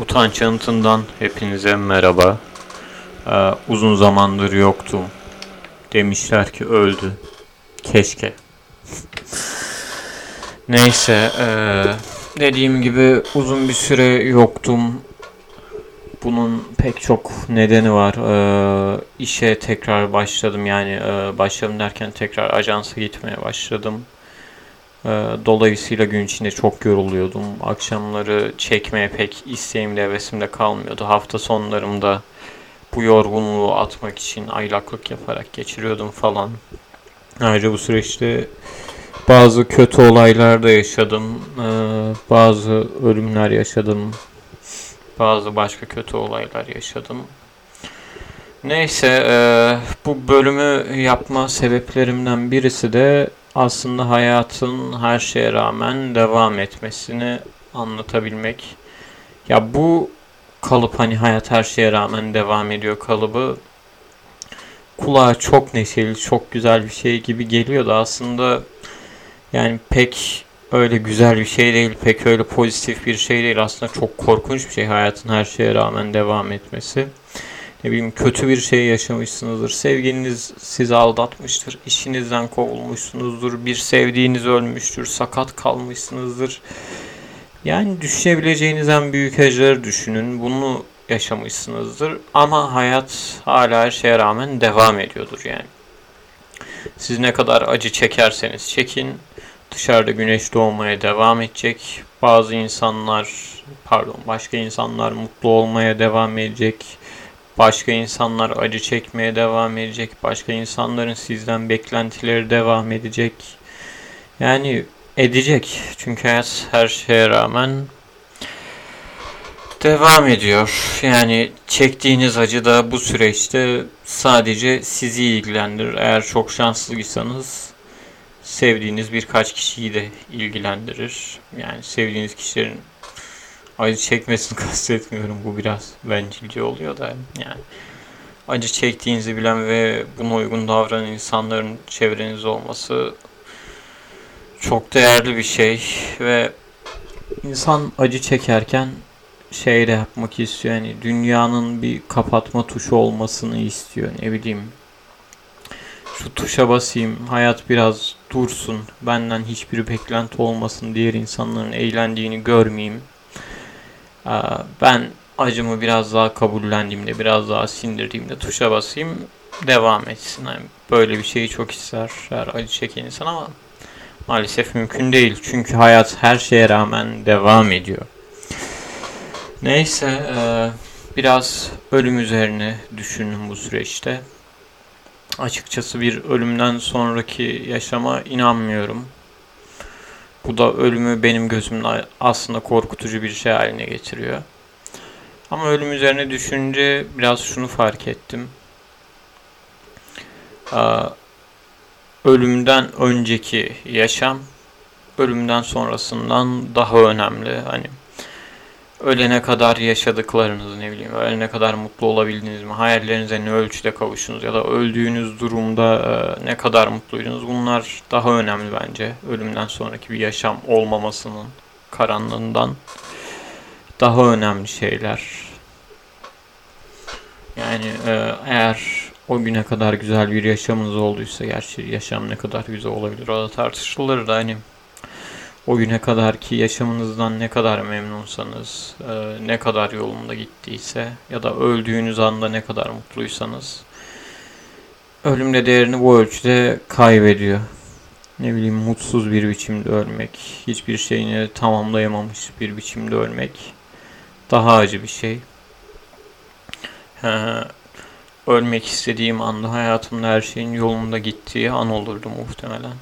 Utanç Yanıtı'ndan hepinize merhaba. Ee, uzun zamandır yoktum. Demişler ki öldü. Keşke. Neyse, ee, dediğim gibi uzun bir süre yoktum. Bunun pek çok nedeni var. Ee, işe tekrar başladım yani ee, başladım derken tekrar ajansa gitmeye başladım. Ee, Dolayısıyla gün içinde çok yoruluyordum. Akşamları çekmeye pek isteğimde, hevesimde kalmıyordu. Hafta sonlarımda bu yorgunluğu atmak için aylaklık yaparak geçiriyordum falan. Ayrıca bu süreçte bazı kötü olaylar da yaşadım. Ee, bazı ölümler yaşadım. Bazı başka kötü olaylar yaşadım. Neyse, e, bu bölümü yapma sebeplerimden birisi de aslında hayatın her şeye rağmen devam etmesini anlatabilmek. Ya bu kalıp hani hayat her şeye rağmen devam ediyor kalıbı kulağa çok neşeli, çok güzel bir şey gibi geliyor da aslında yani pek öyle güzel bir şey değil, pek öyle pozitif bir şey değil. Aslında çok korkunç bir şey hayatın her şeye rağmen devam etmesi ne bileyim kötü bir şey yaşamışsınızdır. Sevgiliniz sizi aldatmıştır. işinizden kovulmuşsunuzdur. Bir sevdiğiniz ölmüştür. Sakat kalmışsınızdır. Yani düşünebileceğiniz en büyük acıları düşünün. Bunu yaşamışsınızdır. Ama hayat hala her şeye rağmen devam ediyordur yani. Siz ne kadar acı çekerseniz çekin. Dışarıda güneş doğmaya devam edecek. Bazı insanlar, pardon başka insanlar mutlu olmaya devam edecek Başka insanlar acı çekmeye devam edecek. Başka insanların sizden beklentileri devam edecek. Yani edecek. Çünkü hayat her şeye rağmen devam ediyor. Yani çektiğiniz acı da bu süreçte sadece sizi ilgilendirir. Eğer çok şanslıysanız sevdiğiniz birkaç kişiyi de ilgilendirir. Yani sevdiğiniz kişilerin acı çekmesini kastetmiyorum. Bu biraz bencilce oluyor da yani. Acı çektiğinizi bilen ve buna uygun davranan insanların çevrenizde olması çok değerli bir şey ve insan acı çekerken şey de yapmak istiyor. Yani dünyanın bir kapatma tuşu olmasını istiyor. Ne bileyim şu tuşa basayım hayat biraz dursun benden hiçbir beklenti olmasın diğer insanların eğlendiğini görmeyeyim ben acımı biraz daha kabullendiğimde, biraz daha sindirdiğimde tuşa basayım devam etsin. Yani böyle bir şeyi çok ister her acı çeken insan ama maalesef mümkün değil. Çünkü hayat her şeye rağmen devam ediyor. Neyse e, biraz ölüm üzerine düşünün bu süreçte. Açıkçası bir ölümden sonraki yaşama inanmıyorum. Bu da ölümü benim gözümde aslında korkutucu bir şey haline getiriyor. Ama ölüm üzerine düşünce biraz şunu fark ettim. Ölümden önceki yaşam ölümden sonrasından daha önemli. Hani ölene kadar yaşadıklarınız ne bileyim ölene kadar mutlu olabildiniz mi? Hayallerinize ne ölçüde kavuştunuz ya da öldüğünüz durumda e, ne kadar mutluydunuz? Bunlar daha önemli bence ölümden sonraki bir yaşam olmamasının karanlığından. Daha önemli şeyler. Yani e, eğer o güne kadar güzel bir yaşamınız olduysa gerçi yaşam ne kadar güzel olabilir o da tartışılır da hani o güne kadar ki yaşamınızdan ne kadar memnunsanız, e, ne kadar yolunda gittiyse ya da öldüğünüz anda ne kadar mutluysanız ölümde değerini bu ölçüde kaybediyor. Ne bileyim mutsuz bir biçimde ölmek, hiçbir şeyini tamamlayamamış bir biçimde ölmek daha acı bir şey. ölmek istediğim anda hayatımda her şeyin yolunda gittiği an olurdu muhtemelen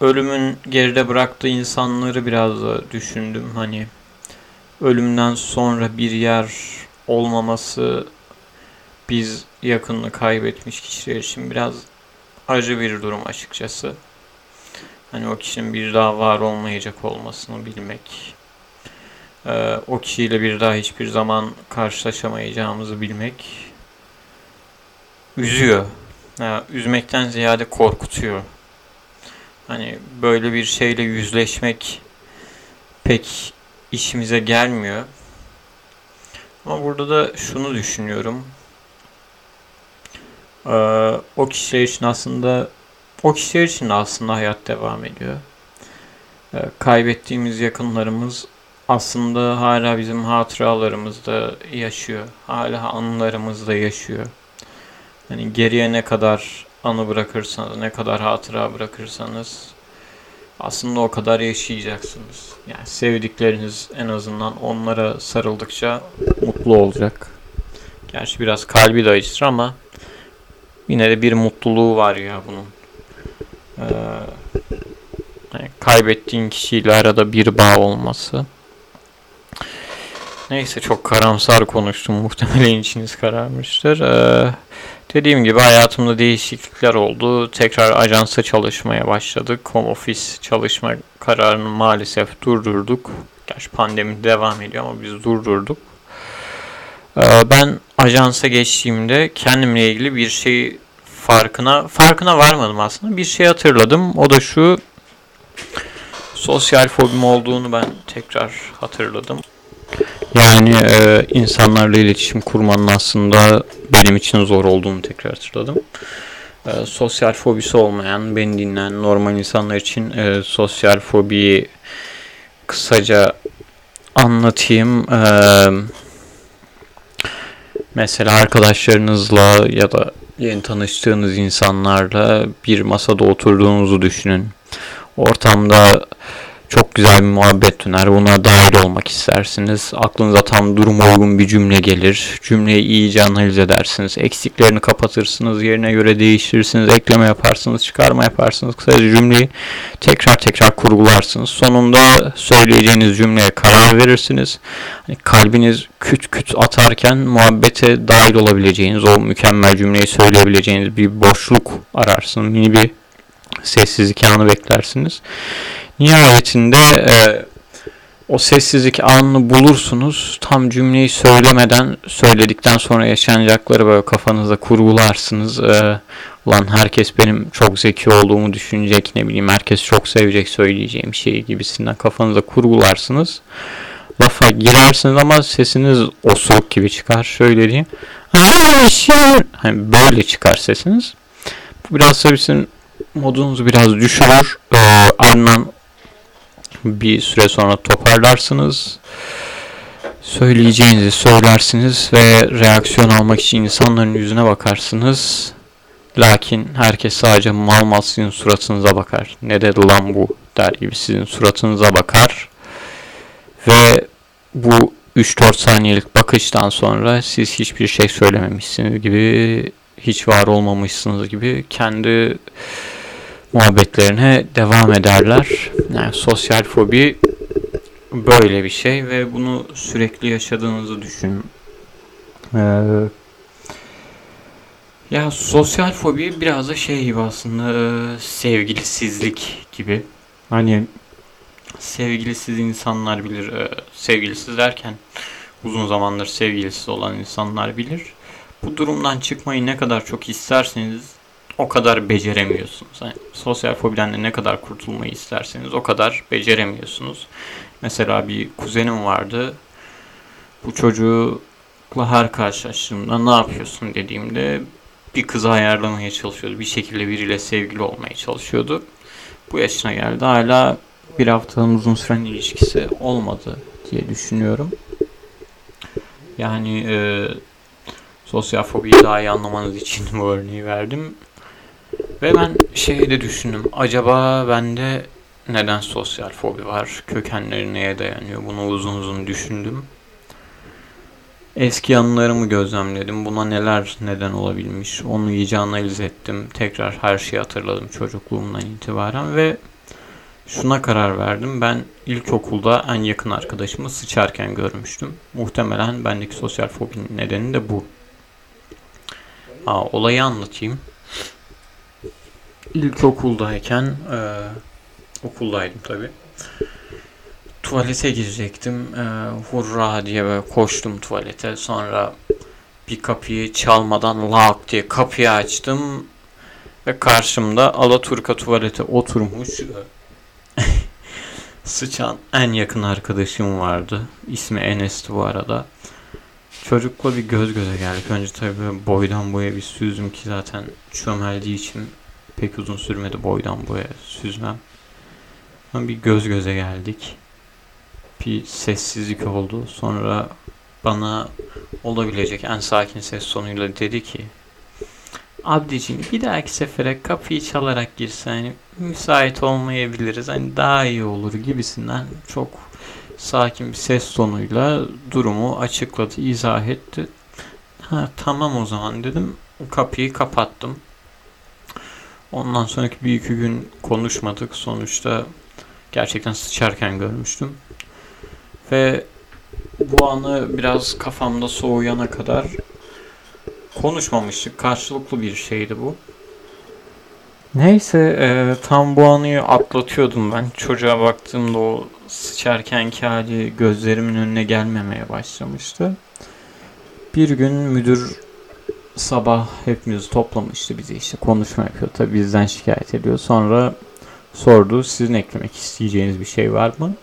ölümün geride bıraktığı insanları biraz da düşündüm. Hani ölümden sonra bir yer olmaması biz yakınını kaybetmiş kişiler için biraz acı bir durum açıkçası. Hani o kişinin bir daha var olmayacak olmasını bilmek, e, o kişiyle bir daha hiçbir zaman karşılaşamayacağımızı bilmek üzüyor. Yani üzmekten ziyade korkutuyor. Hani böyle bir şeyle yüzleşmek pek işimize gelmiyor. Ama burada da şunu düşünüyorum. Ee, o kişiler için aslında o kişiler için aslında hayat devam ediyor. Ee, kaybettiğimiz yakınlarımız aslında hala bizim hatıralarımızda yaşıyor. Hala anılarımızda yaşıyor. Hani geriye ne kadar anı bırakırsanız, ne kadar hatıra bırakırsanız aslında o kadar yaşayacaksınız. Yani sevdikleriniz en azından onlara sarıldıkça mutlu olacak. Gerçi biraz kalbi de acıtır ama yine de bir mutluluğu var ya bunun. Ee, yani kaybettiğin kişiyle arada bir bağ olması. Neyse çok karamsar konuştum. Muhtemelen içiniz kararmıştır. Ee, dediğim gibi hayatımda değişiklikler oldu. Tekrar ajansa çalışmaya başladık. Home office çalışma kararını maalesef durdurduk. Gerçi pandemi devam ediyor ama biz durdurduk. Ee, ben ajansa geçtiğimde kendimle ilgili bir şey farkına farkına varmadım aslında. Bir şey hatırladım. O da şu sosyal fobim olduğunu ben tekrar hatırladım. Yani e, insanlarla iletişim kurmanın aslında benim için zor olduğunu tekrar hatırladım. E, sosyal fobisi olmayan, beni dinleyen normal insanlar için e, sosyal fobiyi kısaca anlatayım. E, mesela arkadaşlarınızla ya da yeni tanıştığınız insanlarla bir masada oturduğunuzu düşünün. Ortamda çok güzel bir muhabbet döner. Buna dahil olmak istersiniz. Aklınıza tam durum uygun bir cümle gelir. Cümleyi iyice analiz edersiniz. Eksiklerini kapatırsınız. Yerine göre değiştirirsiniz. Ekleme yaparsınız. Çıkarma yaparsınız. Kısaca cümleyi tekrar tekrar kurgularsınız. Sonunda söyleyeceğiniz cümleye karar verirsiniz. Hani kalbiniz küt küt atarken muhabbete dahil olabileceğiniz, o mükemmel cümleyi söyleyebileceğiniz bir boşluk ararsınız. Mini bir sessizlik anı beklersiniz. Nihayetinde e, o sessizlik anını bulursunuz. Tam cümleyi söylemeden söyledikten sonra yaşanacakları böyle kafanızda kurgularsınız. E, ulan herkes benim çok zeki olduğumu düşünecek ne bileyim herkes çok sevecek söyleyeceğim şey gibisinden kafanızda kurgularsınız. Lafa girersiniz ama sesiniz osuruk gibi çıkar. Şöyle diyeyim. Hani böyle çıkar sesiniz. Bu biraz tabii modunuzu biraz düşürür. Ee, ardından bir süre sonra toparlarsınız. Söyleyeceğinizi söylersiniz ve reaksiyon almak için insanların yüzüne bakarsınız. Lakin herkes sadece mal mal sizin suratınıza bakar. Ne dedi lan bu der gibi sizin suratınıza bakar. Ve bu 3-4 saniyelik bakıştan sonra siz hiçbir şey söylememişsiniz gibi hiç var olmamışsınız gibi kendi muhabbetlerine devam ederler. Yani sosyal fobi böyle bir şey ve bunu sürekli yaşadığınızı düşünün. Ee, ya sosyal fobi biraz da şey gibi aslında e, sevgilisizlik gibi. Hani sevgilisiz insanlar bilir. E, sevgilisiz derken uzun zamandır sevgilisiz olan insanlar bilir. Bu durumdan çıkmayı ne kadar çok isterseniz o kadar beceremiyorsunuz. Yani sosyal fobiden de ne kadar kurtulmayı isterseniz o kadar beceremiyorsunuz. Mesela bir kuzenim vardı. Bu çocukla her karşılaştığımda ne yapıyorsun dediğimde bir kızı ayarlamaya çalışıyordu. Bir şekilde biriyle sevgili olmaya çalışıyordu. Bu yaşına geldi. Hala bir haftanın uzun süren ilişkisi olmadı diye düşünüyorum. Yani e, sosyal fobiyi daha iyi anlamanız için bu örneği verdim. Ve ben şeyi de düşündüm. Acaba bende neden sosyal fobi var? Kökenleri neye dayanıyor? Bunu uzun uzun düşündüm. Eski anılarımı gözlemledim. Buna neler neden olabilmiş? Onu iyice analiz ettim. Tekrar her şeyi hatırladım çocukluğumdan itibaren ve şuna karar verdim. Ben ilkokulda en yakın arkadaşımı sıçarken görmüştüm. Muhtemelen bendeki sosyal fobinin nedeni de bu. Aa, olayı anlatayım ilkokuldayken e, okuldaydım tabi. Tuvalete girecektim. E, hurra diye böyle koştum tuvalete. Sonra bir kapıyı çalmadan lak diye kapıyı açtım. Ve karşımda Alaturka tuvalete oturmuş sıçan en yakın arkadaşım vardı. İsmi Enes'ti bu arada. Çocukla bir göz göze geldik. Önce tabii boydan boya bir süzdüm ki zaten çömeldiği için pek uzun sürmedi boydan boya süzmem. Sonra bir göz göze geldik. Bir sessizlik oldu. Sonra bana olabilecek en sakin ses tonuyla dedi ki Abdiciğim bir dahaki sefere kapıyı çalarak girsen müsait olmayabiliriz hani daha iyi olur gibisinden çok sakin bir ses tonuyla durumu açıkladı, izah etti. Ha tamam o zaman dedim. Kapıyı kapattım. Ondan sonraki bir iki gün konuşmadık. Sonuçta gerçekten sıçarken görmüştüm. Ve bu anı biraz kafamda soğuyana kadar konuşmamıştık. Karşılıklı bir şeydi bu. Neyse e, tam bu anıyı atlatıyordum ben. Çocuğa baktığımda o sıçarkenki hali gözlerimin önüne gelmemeye başlamıştı. Bir gün müdür sabah hepimizi toplamıştı bize işte konuşma yapıyor. Tabi bizden şikayet ediyor. Sonra sordu sizin eklemek isteyeceğiniz bir şey var mı?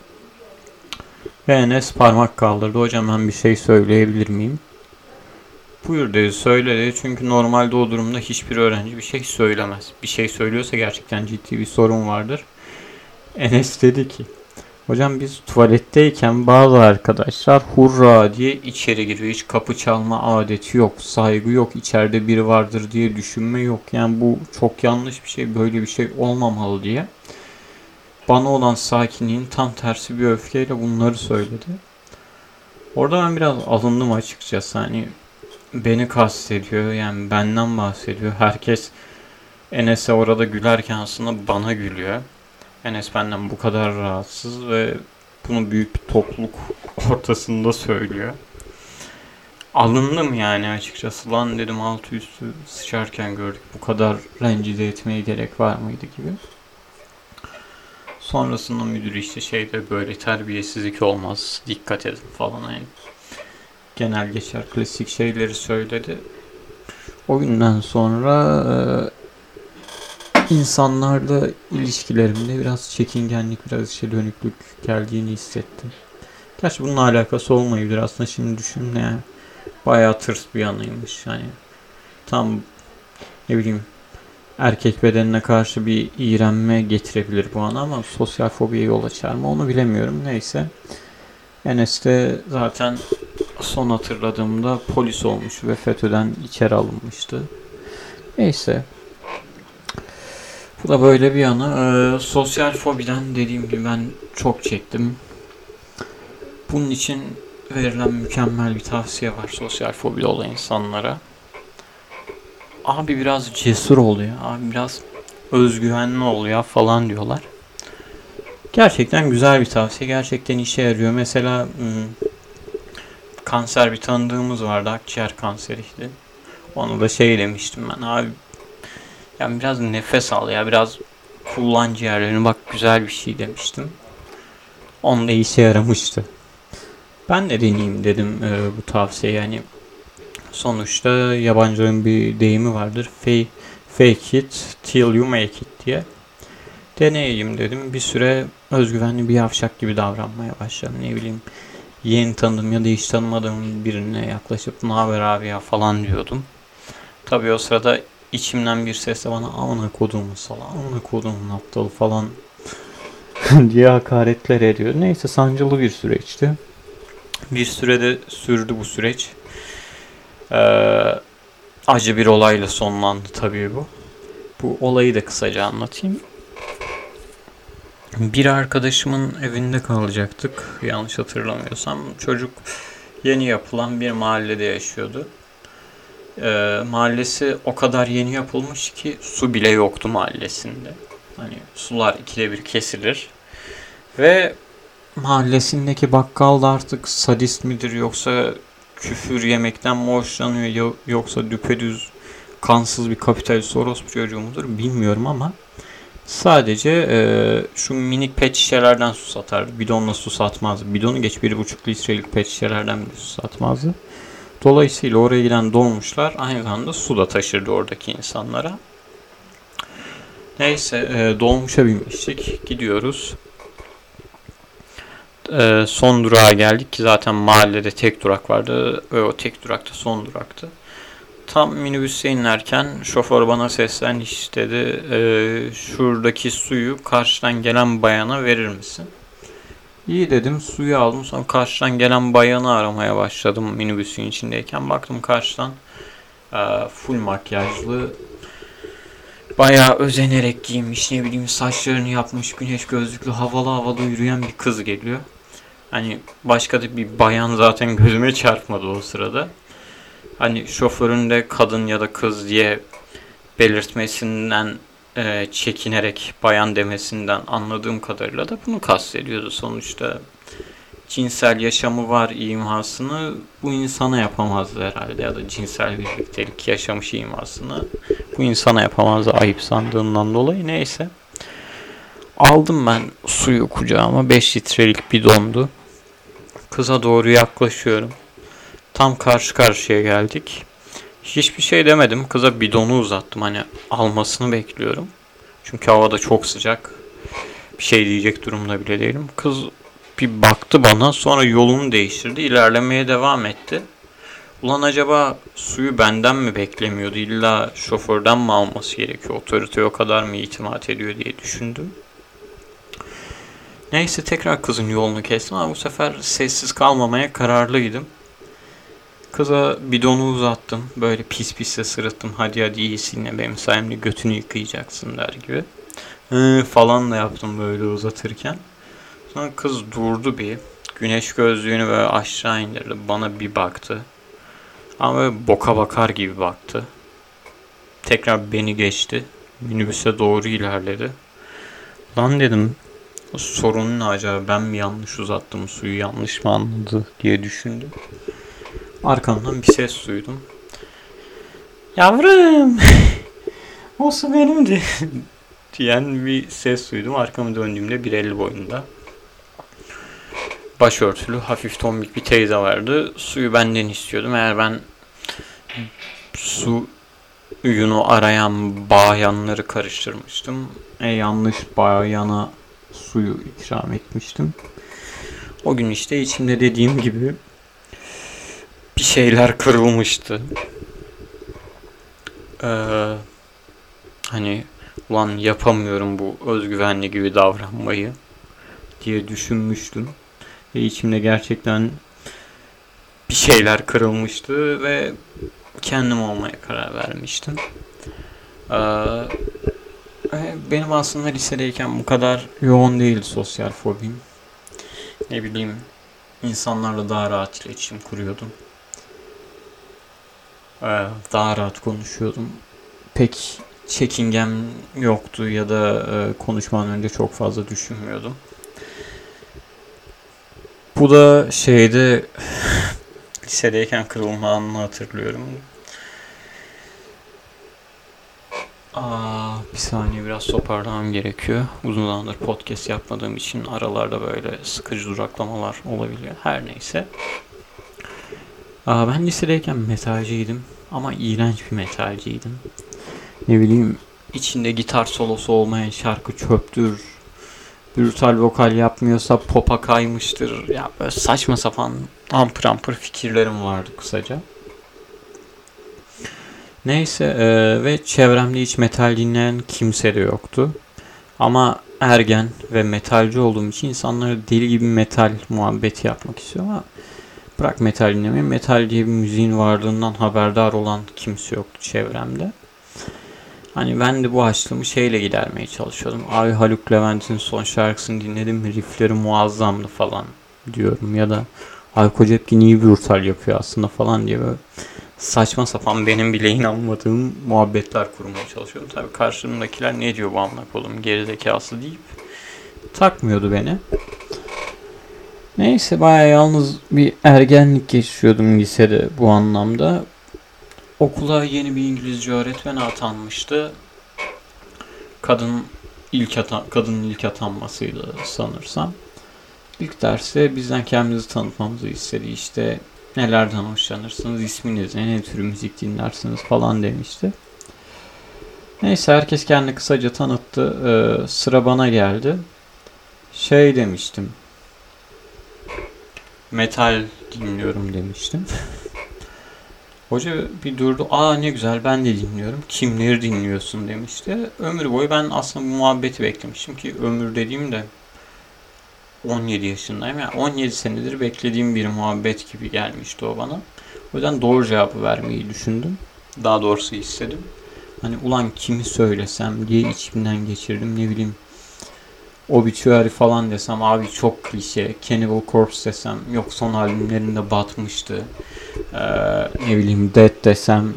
Ve Enes parmak kaldırdı. Hocam ben bir şey söyleyebilir miyim? Buyur dedi söyle dedi. Çünkü normalde o durumda hiçbir öğrenci bir şey söylemez. Bir şey söylüyorsa gerçekten ciddi bir sorun vardır. Enes dedi ki Hocam biz tuvaletteyken bazı arkadaşlar hurra diye içeri giriyor. Hiç kapı çalma adeti yok. Saygı yok. içeride biri vardır diye düşünme yok. Yani bu çok yanlış bir şey. Böyle bir şey olmamalı diye. Bana olan sakinliğin tam tersi bir öfkeyle bunları söyledi. Orada ben biraz alındım açıkçası. Hani beni kastediyor. Yani benden bahsediyor. Herkes Enes'e orada gülerken aslında bana gülüyor. Enes benden bu kadar rahatsız ve bunu büyük bir topluluk ortasında söylüyor. Alındım yani açıkçası. Lan dedim altı üstü sıçarken gördük. Bu kadar rencide etmeye gerek var mıydı gibi. Sonrasında müdür işte şeyde böyle terbiyesizlik olmaz. Dikkat edin falan yani. Genel geçer klasik şeyleri söyledi. O günden sonra insanlarla ilişkilerimde biraz çekingenlik, biraz içe dönüklük geldiğini hissettim. Gerçi bununla alakası olmayabilir aslında şimdi düşünün yani. Bayağı tırs bir yanıymış yani. Tam ne bileyim erkek bedenine karşı bir iğrenme getirebilir bu ana ama sosyal fobiye yol açar mı onu bilemiyorum. Neyse. Enes de zaten son hatırladığımda polis olmuş ve FETÖ'den içeri alınmıştı. Neyse bu da böyle bir yana. Ee, sosyal fobiden dediğim gibi ben çok çektim. Bunun için verilen mükemmel bir tavsiye var sosyal fobili olan insanlara. Abi biraz cesur oluyor. Abi biraz özgüvenli oluyor falan diyorlar. Gerçekten güzel bir tavsiye. Gerçekten işe yarıyor. Mesela hmm, kanser bir tanıdığımız vardı. Akciğer kanseriydi. Onu da şey demiştim ben. Abi yani biraz nefes al ya biraz kullan ciğerlerini bak güzel bir şey demiştim. Onda işe yaramıştı. Ben de deneyeyim dedim e, bu tavsiye yani sonuçta yabancıların bir deyimi vardır. Fake, fake it till you make it diye. Deneyeyim dedim. Bir süre özgüvenli bir yavşak gibi davranmaya başladım. Ne bileyim yeni tanıdığım ya da hiç tanımadığım birine yaklaşıp ne haber abi ya falan diyordum. Tabii o sırada içimden bir ses de bana amına kodumun sala, amına kodumun aptalı falan diye hakaretler ediyor. Neyse sancılı bir süreçti. Bir sürede sürdü bu süreç. Ee, acı bir olayla sonlandı tabii bu. Bu olayı da kısaca anlatayım. Bir arkadaşımın evinde kalacaktık. Yanlış hatırlamıyorsam. Çocuk yeni yapılan bir mahallede yaşıyordu e, mahallesi o kadar yeni yapılmış ki su bile yoktu mahallesinde. Hani sular ikide bir kesilir. Ve mahallesindeki bakkal da artık sadist midir yoksa küfür yemekten mi hoşlanıyor yoksa düpedüz kansız bir kapitalist orospu çocuğu mudur bilmiyorum ama sadece e, şu minik pet şişelerden su satardı. Bidonla su satmazdı. Bidonu geç 1,5 litrelik pet şişelerden bile su satmazdı. Dolayısıyla oraya giden dolmuşlar aynı zamanda su da taşırdı oradaki insanlara. Neyse e, dolmuşa binmiştik. Gidiyoruz. e, son durağa geldik ki zaten mahallede tek durak vardı ve o tek durakta son duraktı. Tam minibüse inerken şoför bana seslendi işte dedi e, şuradaki suyu karşıdan gelen bayana verir misin? İyi dedim suyu aldım sonra karşıdan gelen bayanı aramaya başladım minibüsün içindeyken baktım karşıdan e, full makyajlı bayağı özenerek giyinmiş ne bileyim saçlarını yapmış güneş gözlüklü havalı havalı yürüyen bir kız geliyor. Hani başka da bir bayan zaten gözüme çarpmadı o sırada. Hani şoförün de kadın ya da kız diye belirtmesinden e, çekinerek bayan demesinden anladığım kadarıyla da bunu kastediyordu. Sonuçta cinsel yaşamı var imasını bu insana yapamazdı herhalde ya da cinsel birliktelik yaşamış imasını bu insana yapamazdı ayıp sandığından dolayı neyse. Aldım ben suyu kucağıma 5 litrelik bidondu. Kıza doğru yaklaşıyorum. Tam karşı karşıya geldik. Hiçbir şey demedim. Kıza bidonu uzattım. Hani almasını bekliyorum. Çünkü havada çok sıcak. Bir şey diyecek durumda bile değilim. Kız bir baktı bana sonra yolunu değiştirdi. ilerlemeye devam etti. Ulan acaba suyu benden mi beklemiyordu? İlla şoförden mi alması gerekiyor? Otorite o kadar mı itimat ediyor diye düşündüm. Neyse tekrar kızın yolunu kestim ama bu sefer sessiz kalmamaya kararlıydım. Kıza bidonu uzattım. Böyle pis pis de sırıttım. Hadi hadi iyisin ya benim sayemde götünü yıkayacaksın der gibi. Hı, falan da yaptım böyle uzatırken. Sonra kız durdu bir. Güneş gözlüğünü böyle aşağı indirdi. Bana bir baktı. Ama böyle boka bakar gibi baktı. Tekrar beni geçti. Minibüse doğru ilerledi. Lan dedim sorun ne acaba ben mi yanlış uzattım suyu yanlış mı anladı diye düşündüm. Arkamdan bir ses duydum. Yavrum o su benimdi diyen bir ses duydum. Arkamı döndüğümde bir el boyunda. Başörtülü hafif tombik bir teyze vardı. Suyu benden istiyordum. Eğer ben suyunu arayan bayanları karıştırmıştım. E yanlış bayana suyu ikram etmiştim. O gün işte içimde dediğim gibi bir şeyler kırılmıştı. Ee, hani ulan yapamıyorum bu özgüvenli gibi davranmayı diye düşünmüştüm. Ve içimde gerçekten bir şeyler kırılmıştı ve kendim olmaya karar vermiştim. Ee, benim aslında lisedeyken bu kadar yoğun değil sosyal fobim. Ne bileyim insanlarla daha rahat iletişim kuruyordum. Daha rahat konuşuyordum. Pek çekingem yoktu ya da e, konuşmadan önce çok fazla düşünmüyordum. Bu da şeyde lisedeyken kırılma anını hatırlıyorum. Aa, bir saniye biraz toparlamam gerekiyor. Uzun zamandır podcast yapmadığım için aralarda böyle sıkıcı duraklamalar olabiliyor. Her neyse. Aa, ben lisedeyken metalciydim ama iğrenç bir metalciydim. Ne bileyim içinde gitar solosu olmayan şarkı çöptür. Brutal vokal yapmıyorsa popa kaymıştır. Ya böyle saçma sapan ampır ampır fikirlerim vardı kısaca. Neyse e, ve çevremde hiç metal dinleyen kimse de yoktu. Ama ergen ve metalci olduğum için insanlar deli gibi metal muhabbeti yapmak istiyor ama bırak metal dinlemeyi. Metal diye bir müziğin varlığından haberdar olan kimse yoktu çevremde. Hani ben de bu açlığımı şeyle gidermeye çalışıyordum. Ay Haluk Levent'in son şarkısını dinledim. Riffleri muazzamdı falan diyorum. Ya da Hayko Cepkin iyi bir brutal yapıyor aslında falan diye böyle saçma sapan benim bile inanmadığım muhabbetler kurmaya çalışıyordum. Tabii karşımdakiler ne diyor bu amına kolum gerizekası deyip takmıyordu beni. Neyse baya yalnız bir ergenlik geçiyordum lisede bu anlamda. Okula yeni bir İngilizce öğretmen atanmıştı. Kadın ilk atan, kadının ilk atanmasıydı sanırsam. İlk derste bizden kendimizi tanıtmamızı istedi. İşte nelerden hoşlanırsınız, isminiz ne, ne tür müzik dinlersiniz falan demişti. Neyse herkes kendini kısaca tanıttı. Ee, sıra bana geldi. Şey demiştim. Metal dinliyorum demiştim. Hoca bir durdu. Aa ne güzel ben de dinliyorum. Kimleri dinliyorsun demişti. Ömür boyu ben aslında bu muhabbeti beklemiştim ki ömür dediğim de 17 yaşındayım. Yani 17 senedir beklediğim bir muhabbet gibi gelmişti o bana. O yüzden doğru cevabı vermeyi düşündüm. Daha doğrusu istedim. Hani ulan kimi söylesem diye içimden geçirdim. Ne bileyim Obituary falan desem abi çok klişe. Cannibal Corpse desem yok son albümlerinde batmıştı. Ee, ne bileyim Dead desem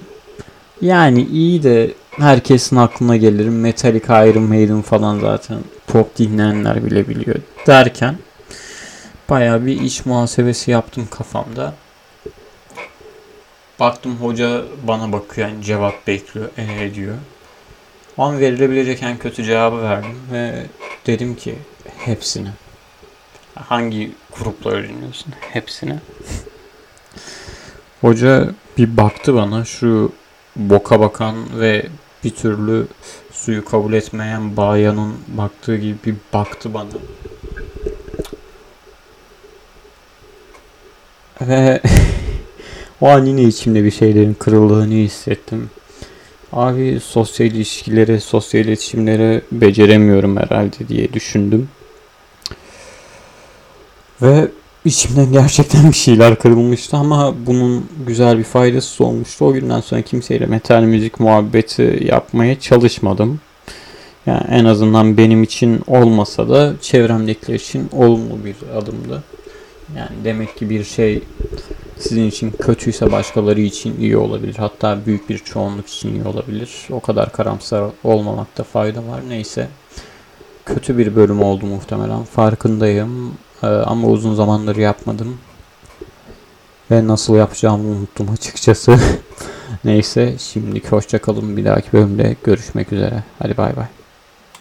yani iyi de herkesin aklına gelir. Metallica, Iron Maiden falan zaten pop dinleyenler bile biliyor derken baya bir iç muhasebesi yaptım kafamda. Baktım hoca bana bakıyor yani cevap bekliyor. Ee diyor. An verilebilecek en kötü cevabı verdim ve dedim ki hepsini. Hangi grupları dinliyorsun? Hepsini. Hoca bir baktı bana şu boka bakan ve bir türlü suyu kabul etmeyen bayanın baktığı gibi bir baktı bana. Ve o an yine içimde bir şeylerin kırıldığını hissettim. Abi sosyal ilişkileri, sosyal iletişimleri beceremiyorum herhalde diye düşündüm. Ve içimden gerçekten bir şeyler kırılmıştı ama bunun güzel bir faydası olmuştu. O günden sonra kimseyle metal müzik muhabbeti yapmaya çalışmadım. Yani en azından benim için olmasa da çevremdekiler için olumlu bir adımdı. Yani demek ki bir şey sizin için kötüyse başkaları için iyi olabilir. Hatta büyük bir çoğunluk için iyi olabilir. O kadar karamsar olmamakta fayda var. Neyse. Kötü bir bölüm oldu muhtemelen. Farkındayım. Ee, ama uzun zamandır yapmadım. Ve nasıl yapacağımı unuttum açıkçası. Neyse şimdilik hoşçakalın. Bir dahaki bölümde görüşmek üzere. Hadi bay bay.